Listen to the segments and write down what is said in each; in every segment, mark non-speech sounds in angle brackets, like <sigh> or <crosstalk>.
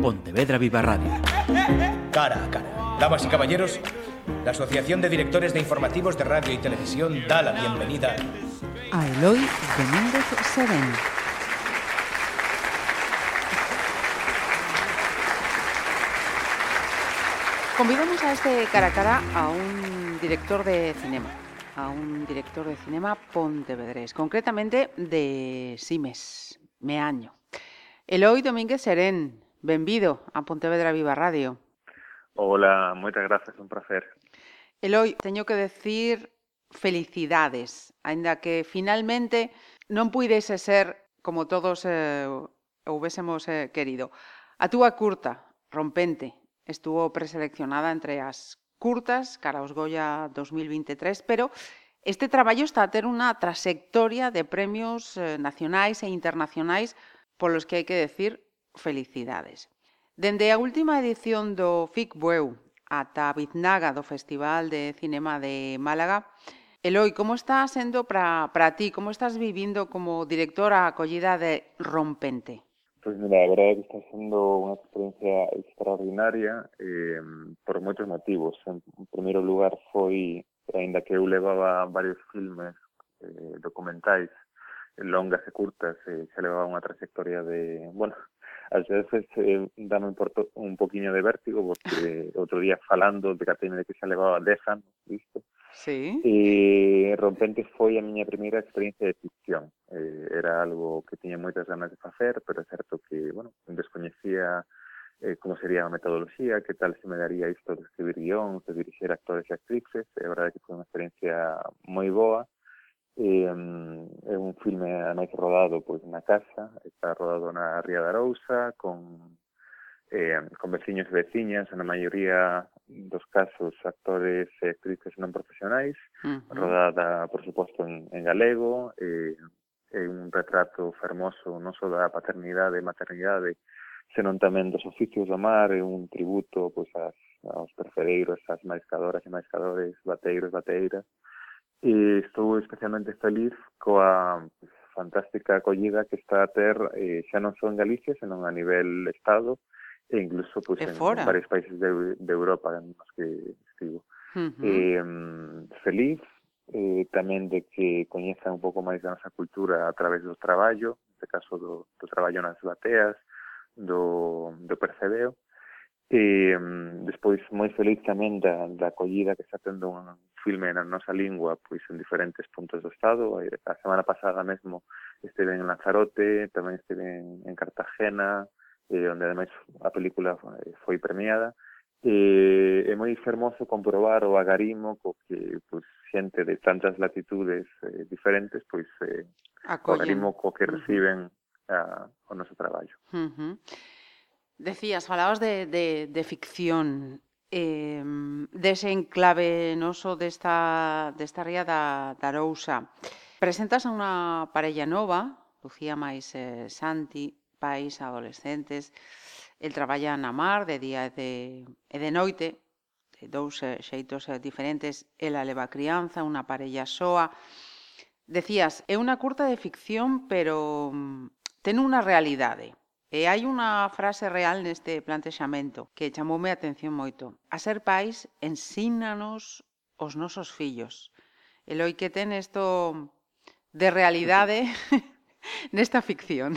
Pontevedra Viva Radio. Cara a cara. Damas y caballeros, la Asociación de Directores de Informativos de Radio y Televisión da la bienvenida a Eloy Domínguez Serén. Convidamos a este cara a cara a un director de cinema, a un director de cinema pontevedrés, concretamente de Simes, Meaño. Eloy Domínguez Serén, Benvido a Pontevedra Viva Radio. Hola, moitas grazas, un placer. Eloi, teño que decir felicidades, aínda que finalmente non puidese ser como todos eh, houvésemos eh, querido. A túa curta, Rompente, estuvo preseleccionada entre as curtas cara aos Goya 2023, pero este traballo está a ter unha trasectoria de premios eh, nacionais e internacionais polos que hai que decir felicidades. Dende a última edición do FIC Bueu ata a biznaga do Festival de Cinema de Málaga, Eloi, como está sendo para ti? Como estás vivindo como directora a acollida de Rompente? Pois pues mira, a verdade é que está sendo unha experiencia extraordinaria eh, por moitos motivos. En, en primeiro lugar foi, aínda que eu levaba varios filmes eh, documentais eh, longas e curtas, eh, xa levaba unha trayectoria de, bueno, ás veces eh, dame un, porto, un poquinho de vértigo porque <laughs> outro día falando de que de que xa levaba 10 anos sí. e rompente foi a miña primeira experiencia de ficción. Eh, era algo que tiña moitas ganas de facer pero é certo que, bueno, descoñecía eh, como sería a metodoloxía, que tal se me daría isto de escribir guións, de dirixir actores e actrices, é verdade que foi unha experiencia moi boa, E, um, é un filme máis rodado pois na casa, está rodado na Ría da Arousa, con eh, con veciños e veciñas, na maioría dos casos actores e actrices non profesionais, uh -huh. rodada, por suposto, en, en galego, eh, é un retrato fermoso non só da paternidade e maternidade, senón tamén dos oficios do mar, é un tributo pois, as, aos tercereiros, ás maiscadoras e maiscadores, bateiros, bateiras, Eh, e estou especialmente feliz coa fantástica acollida que está a ter eh, xa non só en Galicia, senón a nivel Estado, e incluso pues, en, en varios países de, de Europa nos que estivo. Uh -huh. eh, feliz eh, tamén de que coñeza un pouco máis da nosa cultura a través do traballo, neste caso do, do traballo nas bateas, do, do percebeo, E um, despois moi feliz tamén da, da acollida que está tendo un filme na nosa lingua pois en diferentes puntos do estado. Eh, a semana pasada mesmo esteve en Lanzarote, tamén esteve en, en Cartagena, eh, onde ademais a película eh, foi premiada. E é moi fermoso comprobar o agarimo co que pois, xente de tantas latitudes eh, diferentes pois eh, o agarimo co que reciben uh -huh. a, o noso traballo. Uh -huh. Decías, falabas de, de, de ficción, eh, dese enclave noso desta, desta ría da, da Arousa. Presentas a unha parella nova, Lucía máis eh, Santi, pais adolescentes, el traballa na mar de día e de, e de noite, de dous eh, xeitos eh, diferentes, ela leva crianza, unha parella soa. Decías, é unha curta de ficción, pero mm, ten unha realidade. E hai unha frase real neste plantexamento que chamoume a atención moito. A ser pais ensínanos os nosos fillos. E loi que ten isto de realidade <laughs> nesta ficción.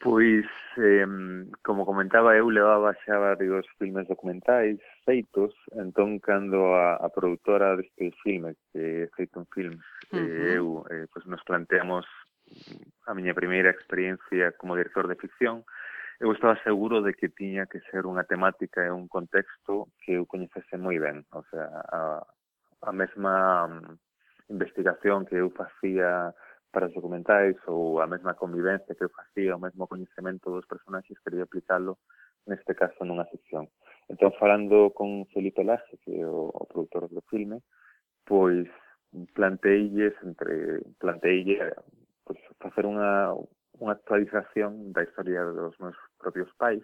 Pois, eh, como comentaba, eu levaba xa varios filmes documentais feitos, entón, cando a, a produtora deste filme, que é feito un film, uh -huh. eh, eu, eh, pois nos planteamos a miña primeira experiencia como director de ficción, eu estaba seguro de que tiña que ser unha temática e un contexto que eu coñecese moi ben. O sea, a, a mesma mm, investigación que eu facía para os documentais ou a mesma convivencia que eu facía, o mesmo coñecemento dos personaxes, quería aplicarlo neste caso nunha sección. Entón, falando con Felipe Laje, que é o, o produtor do filme, pois planteilles entre planteille pois, facer unha, unha actualización da historia dos meus propios pais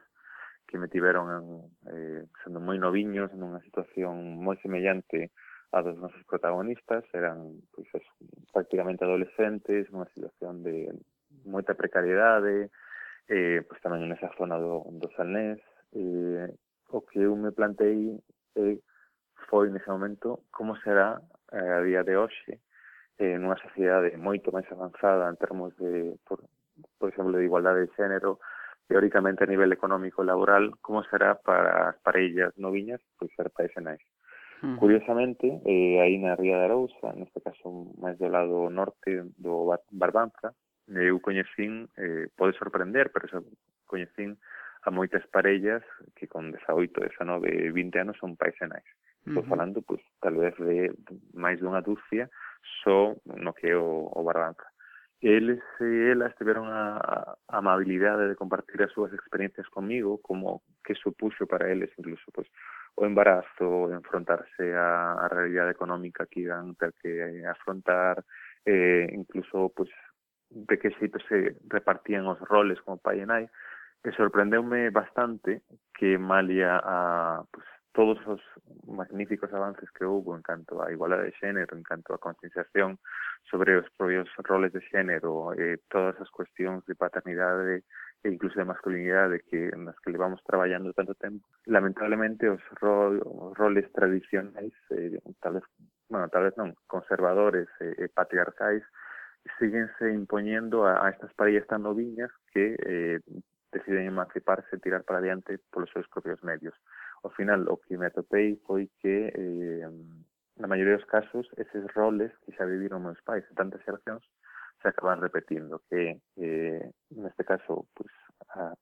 que me tiveron en, eh, sendo moi noviños nunha situación moi semellante a dos nosos protagonistas. Eran pois, prácticamente adolescentes nunha situación de moita precariedade eh, pois tamén nesa zona do, do Salnés. Eh, o que eu me plantei eh, foi nese momento como será eh, a día de hoxe eh, nunha sociedade moito máis avanzada en termos de, por, por exemplo, de igualdade de xénero, teóricamente a nivel económico e laboral, como será para as parellas noviñas, pois ser pais e nais. Mm. Curiosamente, eh, aí na Ría de Arousa, neste caso máis do lado norte do Barbanza, eh, eu coñecín, eh, pode sorprender, pero eso, coñecín a moitas parellas que con 18, 19, 20 anos son paisenais. Estou uh -huh. falando, pois, tal vez de máis dunha dúcia só no que o, o Barbanza eles e elas tiveron a, a amabilidade de compartir as súas experiencias comigo, como que supuxo para eles incluso pues, o embarazo, enfrontarse á, a realidade económica que iban ter que afrontar, eh, incluso pues, de que xeito se repartían os roles como pai e nai, e bastante que malia a pues, todos os magníficos avances que houve en canto á igualdade de xénero, en canto á concienciación sobre os propios roles de xénero, eh, todas as cuestións de paternidade e incluso de masculinidade que nas que levamos traballando tanto tempo. Lamentablemente os, ro os roles tradicionais, eh, tal vez, bueno, tal vez non, conservadores e eh, eh patriarcais, síguense impoñendo a, a estas parellas tan noviñas que eh, deciden emanciparse e tirar para adiante polos seus propios medios ao final o que me atopei foi que eh, na maioría dos casos eses roles que xa viviron meus pais e tantas xeracións se acaban repetindo que eh, neste caso pues, a,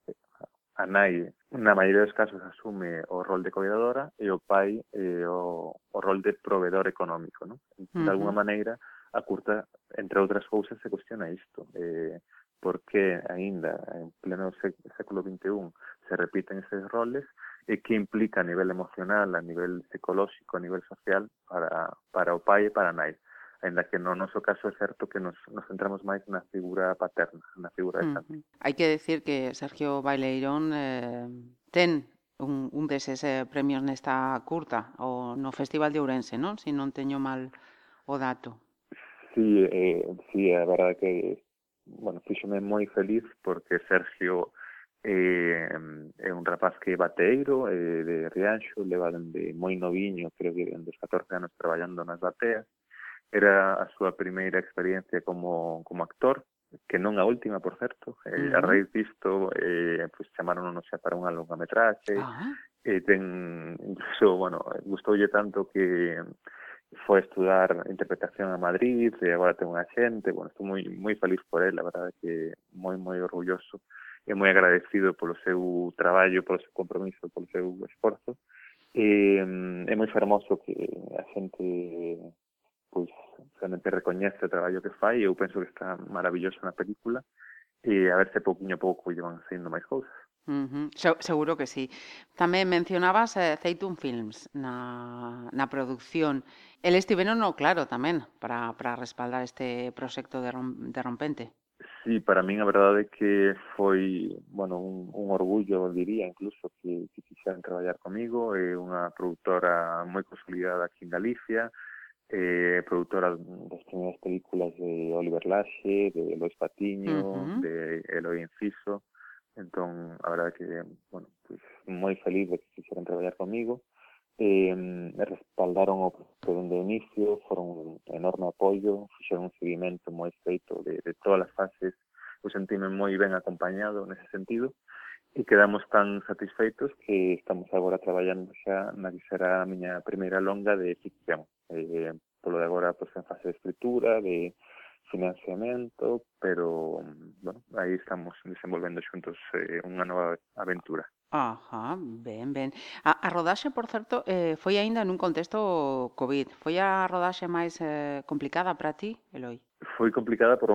a nai na maioría dos casos asume o rol de cuidadora e o pai eh, o, o rol de proveedor económico ¿no? de uh -huh. alguna maneira a curta entre outras cousas se cuestiona isto eh, porque aínda en pleno século XXI se repiten esses roles e que implica a nivel emocional, a nivel psicolóxico, a nivel social para, para o pai e para nai. Ainda que no noso caso é certo que nos, nos centramos máis na figura paterna, na figura de uh -huh. Hai que decir que Sergio Baileirón eh, ten un, un deses eh, premios nesta curta, o no Festival de Ourense, non? Se si non teño mal o dato. Sí, eh, sí, a verdade que bueno, fíxome moi feliz porque Sergio eh, é un rapaz que é bateiro eh, de Rianxo, leva dende moi noviño, creo que dende os 14 anos traballando nas bateas. Era a súa primeira experiencia como, como actor, que non a última, por certo. Eh, uh -huh. A raíz disto, eh, pues, chamaron non xa para unha longametraxe. Uh -huh. Ah. eh, ten, incluso, bueno, gustoulle tanto que foi estudar interpretación a Madrid e agora ten unha xente, bueno, estou moi moi feliz por ela, a verdade que moi moi orgulloso. Eh, e moi agradecido polo seu traballo, polo seu compromiso, polo seu esforzo. E, eh, é moi fermoso que a xente pois, realmente recoñece o traballo que fai e eu penso que está maravilloso na película e a verse pouquinho a pouco lle van saindo máis cousas. Uh -huh. Seguro que sí. Tamén mencionabas eh, Zeitum Films na, na produción. El estiveno no claro tamén para, para respaldar este proxecto de, rom, de Rompente. Sí, para min a verdade é que foi, bueno, un, un orgullo, diría, incluso, que, que quixeran traballar comigo. É unha produtora moi consolidada aquí en Galicia, eh, produtora das primeiras películas de Oliver Laxe, de Lois Patiño, uh -huh. de Eloy Enciso. Entón, a verdade que, bueno, pues, moi feliz de que quixeran traballar comigo eh, respaldaron o proxecto dende o inicio, foron un enorme apoio, fixeron un seguimento moi feito de, de todas as fases, eu sentime moi ben acompañado nese sentido, e quedamos tan satisfeitos que estamos agora traballando xa na que será a miña primeira longa de ficción. Eh, polo de agora, pois, en fase de escritura, de financiamento, pero, bueno, aí estamos desenvolvendo xuntos eh, unha nova aventura. Ajá, ben, ben. A, a rodaxe, por certo, eh, foi aínda nun contexto Covid. Foi a rodaxe máis eh, complicada para ti, Eloi? Foi complicada por,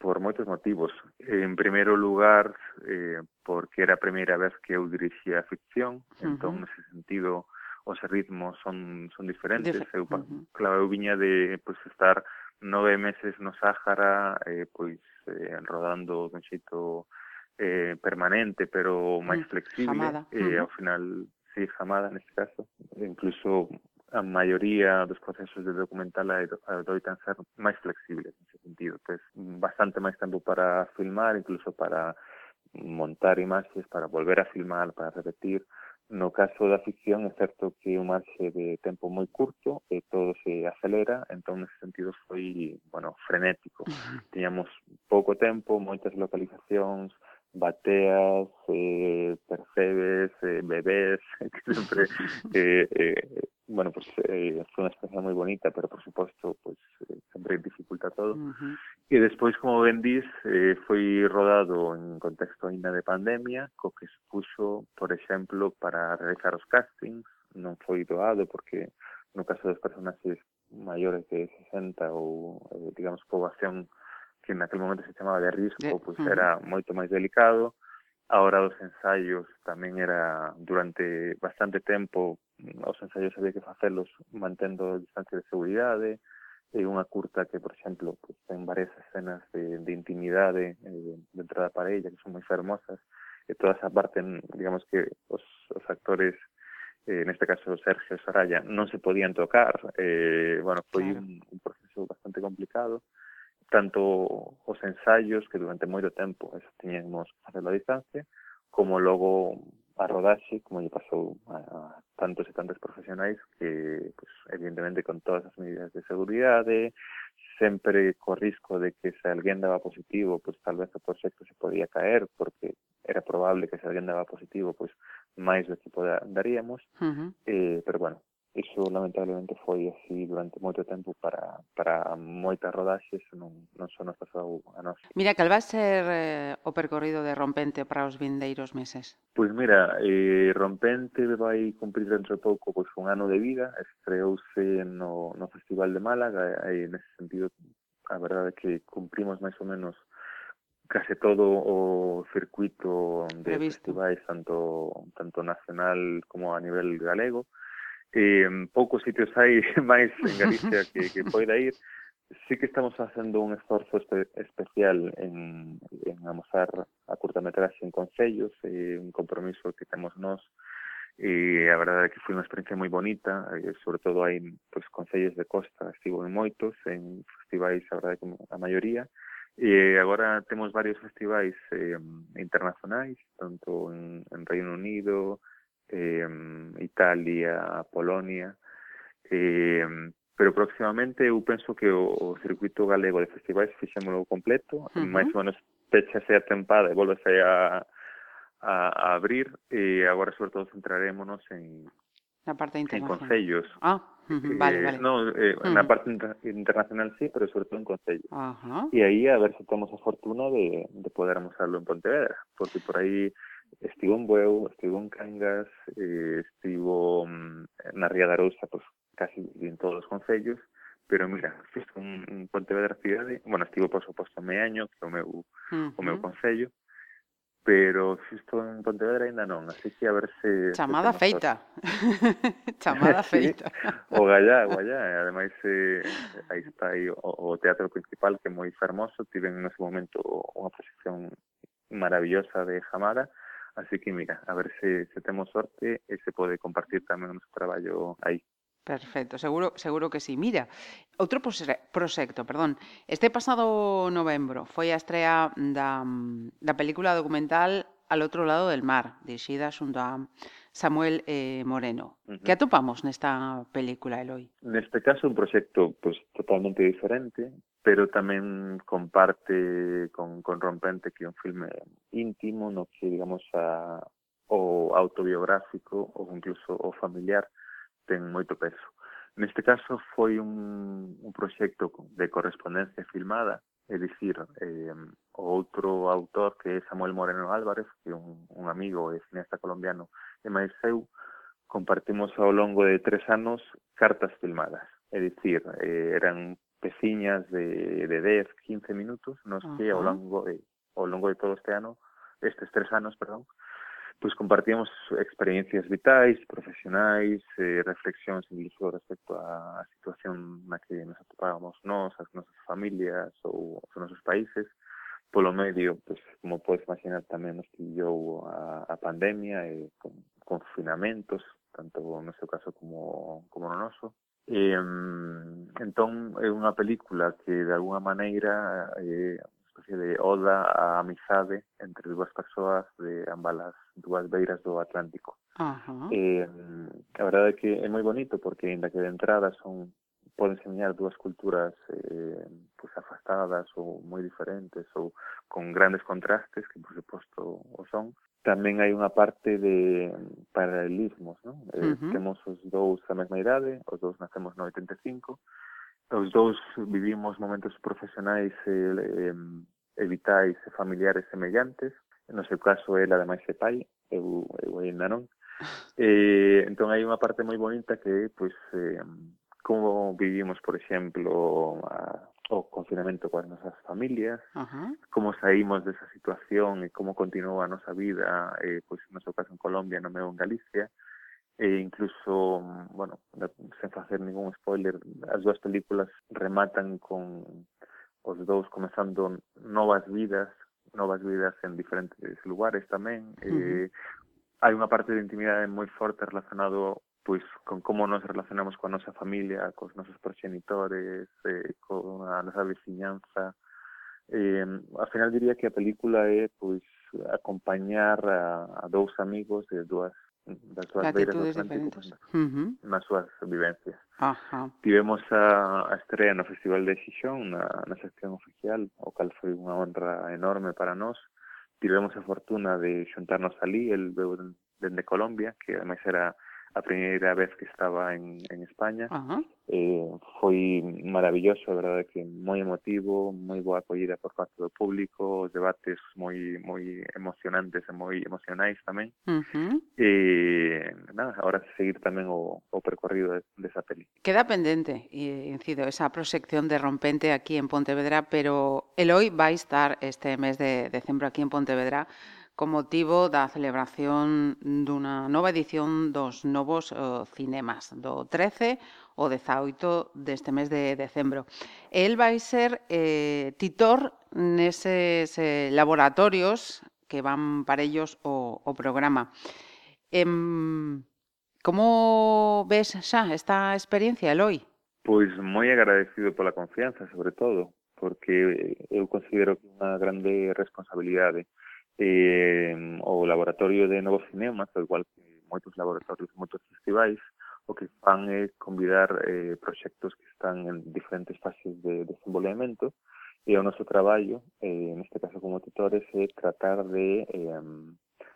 por moitos motivos. En primeiro lugar, eh, porque era a primeira vez que eu dirixía a ficción, entón, uh -huh. entón, nese sentido, os ritmos son, son diferentes. Difer eu, uh -huh. Claro, eu viña de pois, estar nove meses no Sáhara, eh, pois, eh, rodando dun xeito eh, permanente, pero máis mm, flexible, jamada. eh, uh -huh. ao final, sí, jamada neste caso, incluso a maioría dos procesos de documental adoitan ser máis flexibles nesse sentido, pois bastante máis tempo para filmar, incluso para montar imaxes, para volver a filmar, para repetir. No caso da ficción é certo que un marxe de tempo moi curto e eh, todo se acelera, entón nese sentido foi, bueno, frenético. Tiñamos pouco tempo, moitas localizacións, bateas, eh, percebes, eh, bebés, <laughs> que sempre, <laughs> eh, eh, bueno, pues eh, foi unha experiencia moi bonita, pero por suposto, pues eh, sempre dificulta todo. Uh -huh. E despois, como eh, foi rodado en contexto ainda de pandemia, co que supuxo, por exemplo, para realizar os castings, non foi doado porque no caso das personaxes maiores de 60 ou, digamos, poboación que naquel momento se chamaba de risco, pois pues era moito máis delicado. A hora dos ensaios tamén era durante bastante tempo, os ensaios había que facelos mantendo a distancia de seguridade, e eh, unha curta que, por exemplo, pues, ten varias escenas de, de intimidade eh, dentro da parella que son moi fermosas, e toda esa parte, digamos que os, os actores eh, neste caso Sergio e Soraya, non se podían tocar, eh, bueno, foi claro. un, un proceso bastante complicado, tanto os ensaios que durante moito tempo eso tiñemos facendo a distancia como logo a rodaxe como lle pasou a, a tantos e tantos profesionais que pues, evidentemente con todas as medidas de seguridade sempre co risco de que se alguén daba positivo, pois pues, tal vez o proxecto se podía caer, porque era probable que se alguén daba positivo, pois pues, máis do que daríamos, uh -huh. eh, pero bueno, iso lamentablemente foi así durante moito tempo para, para moitas rodaxes non, non só nos pasou a nós. Mira, cal va ser eh, o percorrido de Rompente para os vindeiros meses? Pois mira, eh, Rompente vai cumprir dentro de pouco pois, un ano de vida, estreouse no, no Festival de Málaga eh, e nesse sentido a verdade é que cumprimos máis ou menos case todo o circuito de Previsto. festivais tanto tanto nacional como a nivel galego. Uh Eh, poucos sitios hai <laughs> máis en Galicia que, que poida ir. Sí que estamos facendo un esforzo espe especial en, en amosar a curtametraxe en concellos, eh, un compromiso que temos nós e eh, a verdade é que foi unha experiencia moi bonita, e, sobre todo hai pues, concellos de costa, estivo en moitos, en festivais, a verdade, como a maioría, e eh, agora temos varios festivais eh, internacionais, tanto en, en Reino Unido, eh, Italia, Polonia, eh, pero próximamente eu penso que o, o circuito galego de festivais fixémolo completo, uh -huh. máis ou menos pechase a tempada e volvese a, a, a abrir e agora sobre todo centrarémonos en na parte internacional. En concellos. Ah, uh -huh, vale, vale. No, eh, uh -huh. na parte inter internacional sí, pero sobre todo en concellos. Uh -huh. E aí a ver se temos a fortuna de, de poder amosarlo en Pontevedra, porque por aí estivo en Bueu, estivo en Cangas, eh, estivo mm, na Ría da Arousa, pues, casi en todos os concellos, pero mira, fixe un, un Pontevedra cidade, eh, bueno, estivo por suposto Meaño, que é o meu, uh -huh. o meu concello, pero xusto en Pontevedra ainda non, así que a ver se... Chamada se feita. <laughs> Chamada <laughs> sí. feita. O gallá, o gallá, e ademais eh, aí está aí o, o teatro principal que é moi fermoso, tiven nese momento unha posición maravillosa de Jamara, Así que mira, a ver se, se temos sorte e se pode compartir tamén o noso traballo aí. Perfecto, seguro, seguro que sí. Mira, outro proxecto, perdón. Este pasado novembro foi a estrea da, da película documental Al outro lado del mar, dirixida xunto a Samuel eh, Moreno. Uh -huh. Que atopamos nesta película, Eloi? Neste caso, un proxecto pues, totalmente diferente, pero tamén comparte con, con Rompente que é un filme íntimo no que, digamos, a, o autobiográfico ou incluso o familiar ten moito peso. Neste caso foi un, un proxecto de correspondencia filmada, é dicir, eh, o outro autor que é Samuel Moreno Álvarez, que é un, un amigo e cineasta colombiano, e máis eu, compartimos ao longo de tres anos cartas filmadas. É dicir, eh, eran peciñas de, de 10, 15 minutos nos que ao longo de, ao longo de todo este ano, estes tres anos, perdón, pois compartíamos experiencias vitais, profesionais, eh, reflexións incluso respecto á situación na que nos atopábamos nós, as nosas familias ou os nosos países. Polo medio, pois, como podes imaginar, tamén nos pillou a, a pandemia e con, confinamentos, tanto no seu caso como, como no noso. E, entón é unha película que de alguna maneira é unha especie de oda á amizade entre dúas persoas de ambas as dúas beiras do Atlántico. Uh -huh. E, a verdade é que é moi bonito porque, inda que de entrada son poden semear dúas culturas eh, pues, afastadas ou moi diferentes ou con grandes contrastes que, por suposto, o son, tamén hai unha parte de paralelismos, non? Eh, uh -huh. Temos os dous a mesma idade, os dous nacemos no 85, os dous vivimos momentos profesionais e, eh, e, vitais e familiares semellantes, no seu caso el ademais é pai, eu, eu ainda non, eh, entón hai unha parte moi bonita que pois, eh, como vivimos, por exemplo, a o confinamento coas nosas familias, Ajá. como saímos desa situación e como continúa a nosa vida, eh, pois no seu caso en Colombia, no meu en Galicia, e incluso, mm, bueno, sen facer ningún spoiler, as dúas películas rematan con os dous comezando novas vidas, novas vidas en diferentes lugares tamén, uh -huh. eh, hai unha parte de intimidade moi forte relacionado pois con como nos relacionamos coa nosa familia, cos nosos proxenitores, eh, con ah, a nosa veciñanza. Eh, ao final diría que a película é pois acompañar a, a dous amigos de dúas das súas beiras do Atlántico uh -huh. nas súas vivencias. Ajá. Tivemos a, a estrela no Festival de Xixón, na, na sección oficial, o cal foi unha honra enorme para nós. Tivemos a fortuna de xuntarnos ali, el veu dende Colombia, que ademais era a primeira vez que estaba en, en España. Ajá. Eh, foi maravilloso, a verdade que moi emotivo, moi boa acollida por parte do público, os debates moi moi emocionantes e moi emocionais tamén. Uh E nada, agora seguir tamén o, o percorrido desa de, peli. Queda pendente, e incido, esa proxección de Rompente aquí en Pontevedra, pero Eloi vai estar este mes de decembro aquí en Pontevedra co motivo da celebración dunha nova edición dos novos uh, cinemas do 13 o 18 deste mes de decembro. El vai ser eh, titor neses eh, laboratorios que van para ellos o, o programa. Em, como ves xa esta experiencia, Eloi? Pois moi agradecido pola confianza, sobre todo, porque eh, eu considero que unha grande responsabilidade eh, o laboratorio de novos cinemas, ao igual que moitos laboratorios, moitos festivais, o que fan é eh, convidar eh, proxectos que están en diferentes fases de desenvolvemento e o noso traballo, eh, neste caso como tutores, é tratar de eh,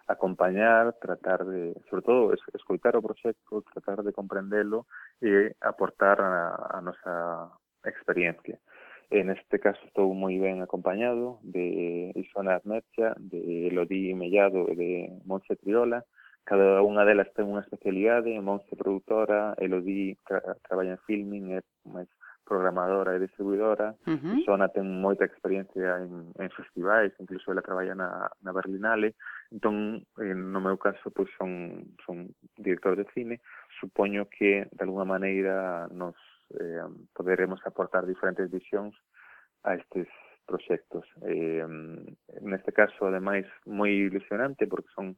acompañar, tratar de, sobre todo, es, escoitar o proxecto, tratar de comprendelo e aportar a, a nosa experiencia. En este caso estou moi ben acompañado de Isona Armercha, de Elodí Mellado e de Monse Triola. Cada unha delas ten unha especialidade, Monse produtora, Elodí tra traballa en filming, é máis programadora e distribuidora. Uh -huh. Isona ten moita experiencia en, en festivais, incluso ela traballa na, na Berlinale. Entón, en, no meu caso, pois son, son director de cine. Supoño que, de alguna maneira, nos eh, poderemos aportar diferentes visións a estes proxectos. Eh, neste caso, ademais, moi ilusionante porque son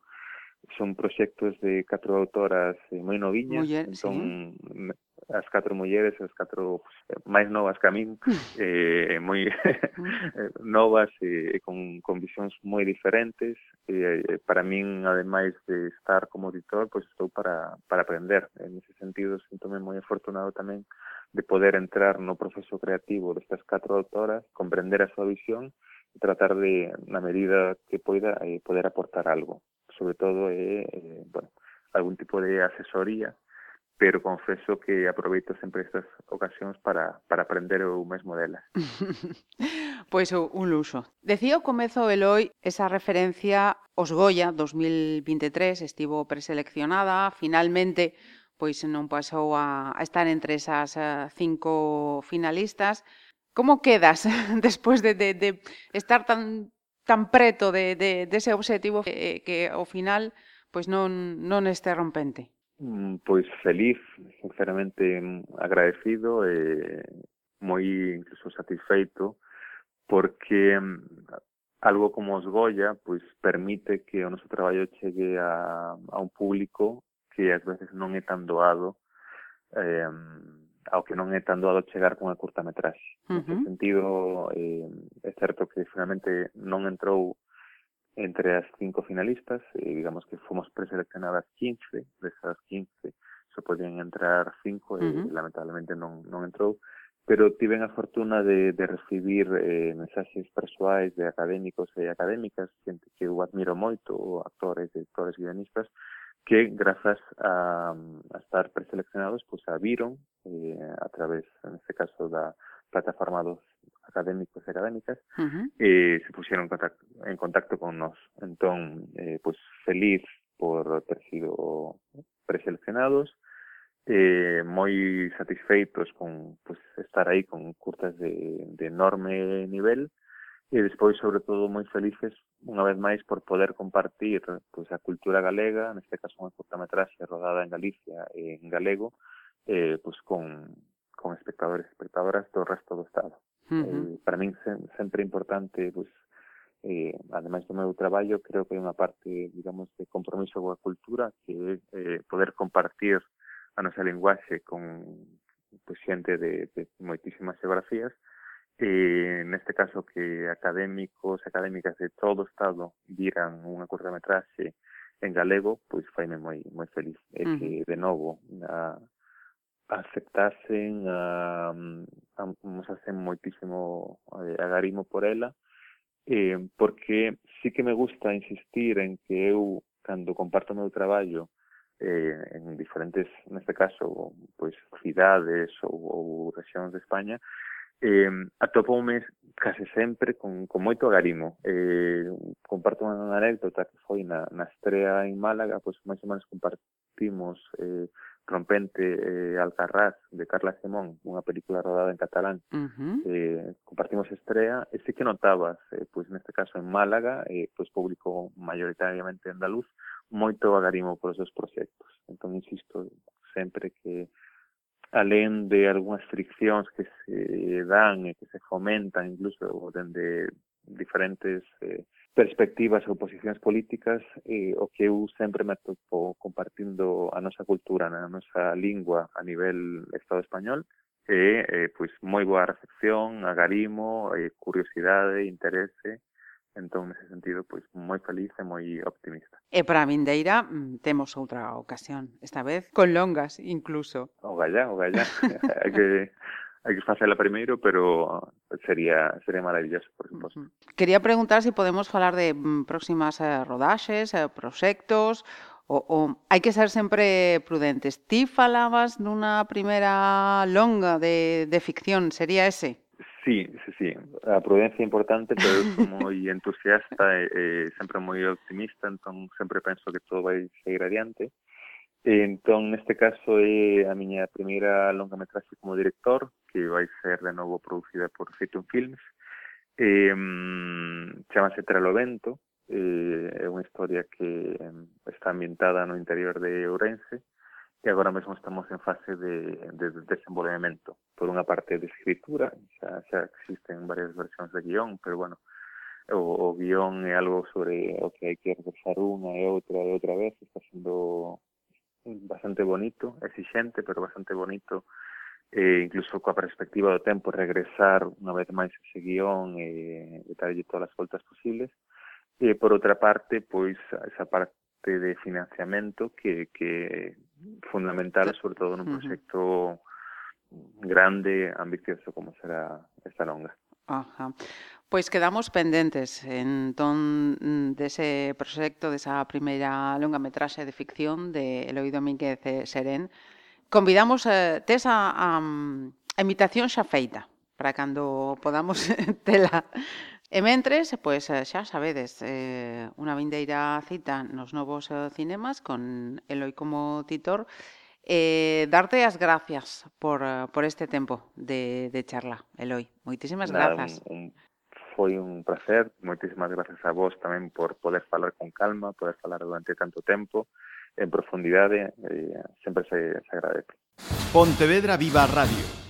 son proxectos de catro autoras eh, moi noviñas, Muller, entón sí. as catro mulleres, as catro pues, máis novas que a min, <laughs> eh, moi mm. <laughs> novas e eh, con, con visións moi diferentes, eh, para min, ademais de estar como auditor, pois estou para, para aprender. En ese sentido, sinto-me moi afortunado tamén de poder entrar no proceso creativo destas catro autoras, comprender a súa visión e tratar de, na medida que poida, eh, poder aportar algo. Sobre todo, eh, eh, bueno, algún tipo de asesoría, pero confeso que aproveito sempre estas ocasións para, para aprender eu mesmo delas. <laughs> Pois un luxo. Decía o comezo Eloi esa referencia os Goya 2023 estivo preseleccionada, finalmente pois non pasou a, a estar entre esas eh, cinco finalistas. Como quedas <laughs> despois de, de, de estar tan tan preto de, de, de ese obxectivo que, que ao final pois non, non este rompente? Mm, pois feliz, sinceramente agradecido e moi incluso satisfeito porque mm, algo como os Goya pois permite que o noso traballo chegue a, a un público que ás veces non é tan doado eh, ao que non é tan doado chegar con a curtametraxe. Uh -huh. Sentido, eh, é certo que finalmente non entrou entre as cinco finalistas, eh, digamos que fomos preseleccionadas 15, desas 15 só podían entrar cinco uh -huh. lamentablemente non, non entrou, pero tiven a fortuna de, de recibir eh, mensaxes persoais de académicos e académicas, xente que eu admiro moito, actores, directores, guionistas, que grazas a, a estar preseleccionados, pois pues, a viron eh, a través, en este caso, da plataforma dos académicos e académicas, uh -huh. eh, se pusieron contacto, en contacto con nos. Entón, eh, pois pues, feliz por ter sido preseleccionados, eh, moi satisfeitos con pues, estar aí con curtas de, de enorme nivel e despois, sobre todo, moi felices unha vez máis por poder compartir pues, a cultura galega, neste caso unha curtametraxe rodada en Galicia en galego, eh, pues, con, con espectadores e espectadoras do resto do Estado. Uh -huh. eh, para min se, sempre importante pues, eh, ademais do meu traballo, creo que hai unha parte, digamos, de compromiso coa cultura, que é eh, poder compartir a nosa linguaxe con pues, xente de, de moitísimas geografías. E neste caso que académicos, académicas de todo o Estado viran unha curtametraxe en galego, pois faime moi, moi feliz. E que, de novo, a, aceptasen, a, a, nos hacen moitísimo eh, agarimo por ela, eh, porque sí que me gusta insistir en que eu, cando comparto o meu traballo, eh, en diferentes, neste caso, pois cidades ou, ou regións de España, eh, atopoume case sempre con, con moito agarimo. Eh, comparto unha anécdota que foi na, na estrea en Málaga, pois máis ou menos compartimos eh, Rompente eh, Alcarraz de Carla Semón, unha película rodada en catalán. Uh -huh. eh, compartimos estrea, e sí que notabas, eh, pois neste caso en Málaga, eh, pois público mayoritariamente andaluz, moito agarimo por esos proxectos. Entón, insisto, sempre que alén de algunhas friccións que se dan e que se fomentan incluso dende diferentes eh, perspectivas ou posicións políticas eh, o que eu sempre me atopo compartindo a nosa cultura, a nosa lingua a nivel Estado español e eh, pois moi boa recepción, agarimo, eh, curiosidade, interese eh, Entón, nese sentido, pois moi feliz e moi optimista. E para a vindeira mm, temos outra ocasión, esta vez con longas incluso. O gallá, o gallá. <laughs> que hai que facela primeiro, pero sería sería maravilloso, por suposto. Quería preguntar se si podemos falar de mm, próximas eh, rodaxes, eh, proxectos, o, o hai que ser sempre prudentes. Ti falabas nunha primeira longa de, de ficción, sería ese? Sí, sí, sí. A prudencia é importante, pero eu sou moi entusiasta e, e sempre moi optimista, entón sempre penso que todo vai seguir adiante. Entón, neste caso, é a miña primeira longa metraxe como director, que vai ser de novo producida por Feitun Films. Eh, chamase Trelovento, eh, é unha historia que está ambientada no interior de Ourense, que agora mesmo estamos en fase de, de desenvolvemento. Por unha parte de escritura, xa, xa existen varias versións de guión, pero bueno, o, o guión é algo sobre o que hai que regresar unha e outra e outra vez, está sendo bastante bonito, exixente, pero bastante bonito, eh, incluso coa perspectiva do tempo, regresar unha vez máis ese guión e e darlle todas as voltas posibles. E por outra parte, pois, esa parte de financiamento que, que fundamental, sobre todo nun proxecto grande, ambicioso como será esta longa. Ajá. Pois quedamos pendentes entón dese proxecto, desa primeira longa metraxe de ficción de Eloi Domínguez eh, Serén. Convidamos eh, tes a, a, a invitación xa feita para cando podamos <laughs> tela E mentres, pois, eh, xa sabedes, eh, unha vindeira cita nos novos eh, cinemas con Eloi como titor, eh, darte as gracias por, eh, por este tempo de, de charla, Eloi. Moitísimas grazas. Un, un, foi un placer, moitísimas grazas a vos tamén por poder falar con calma, poder falar durante tanto tempo, en profundidade, eh, sempre se, se agradece. Pontevedra Viva Radio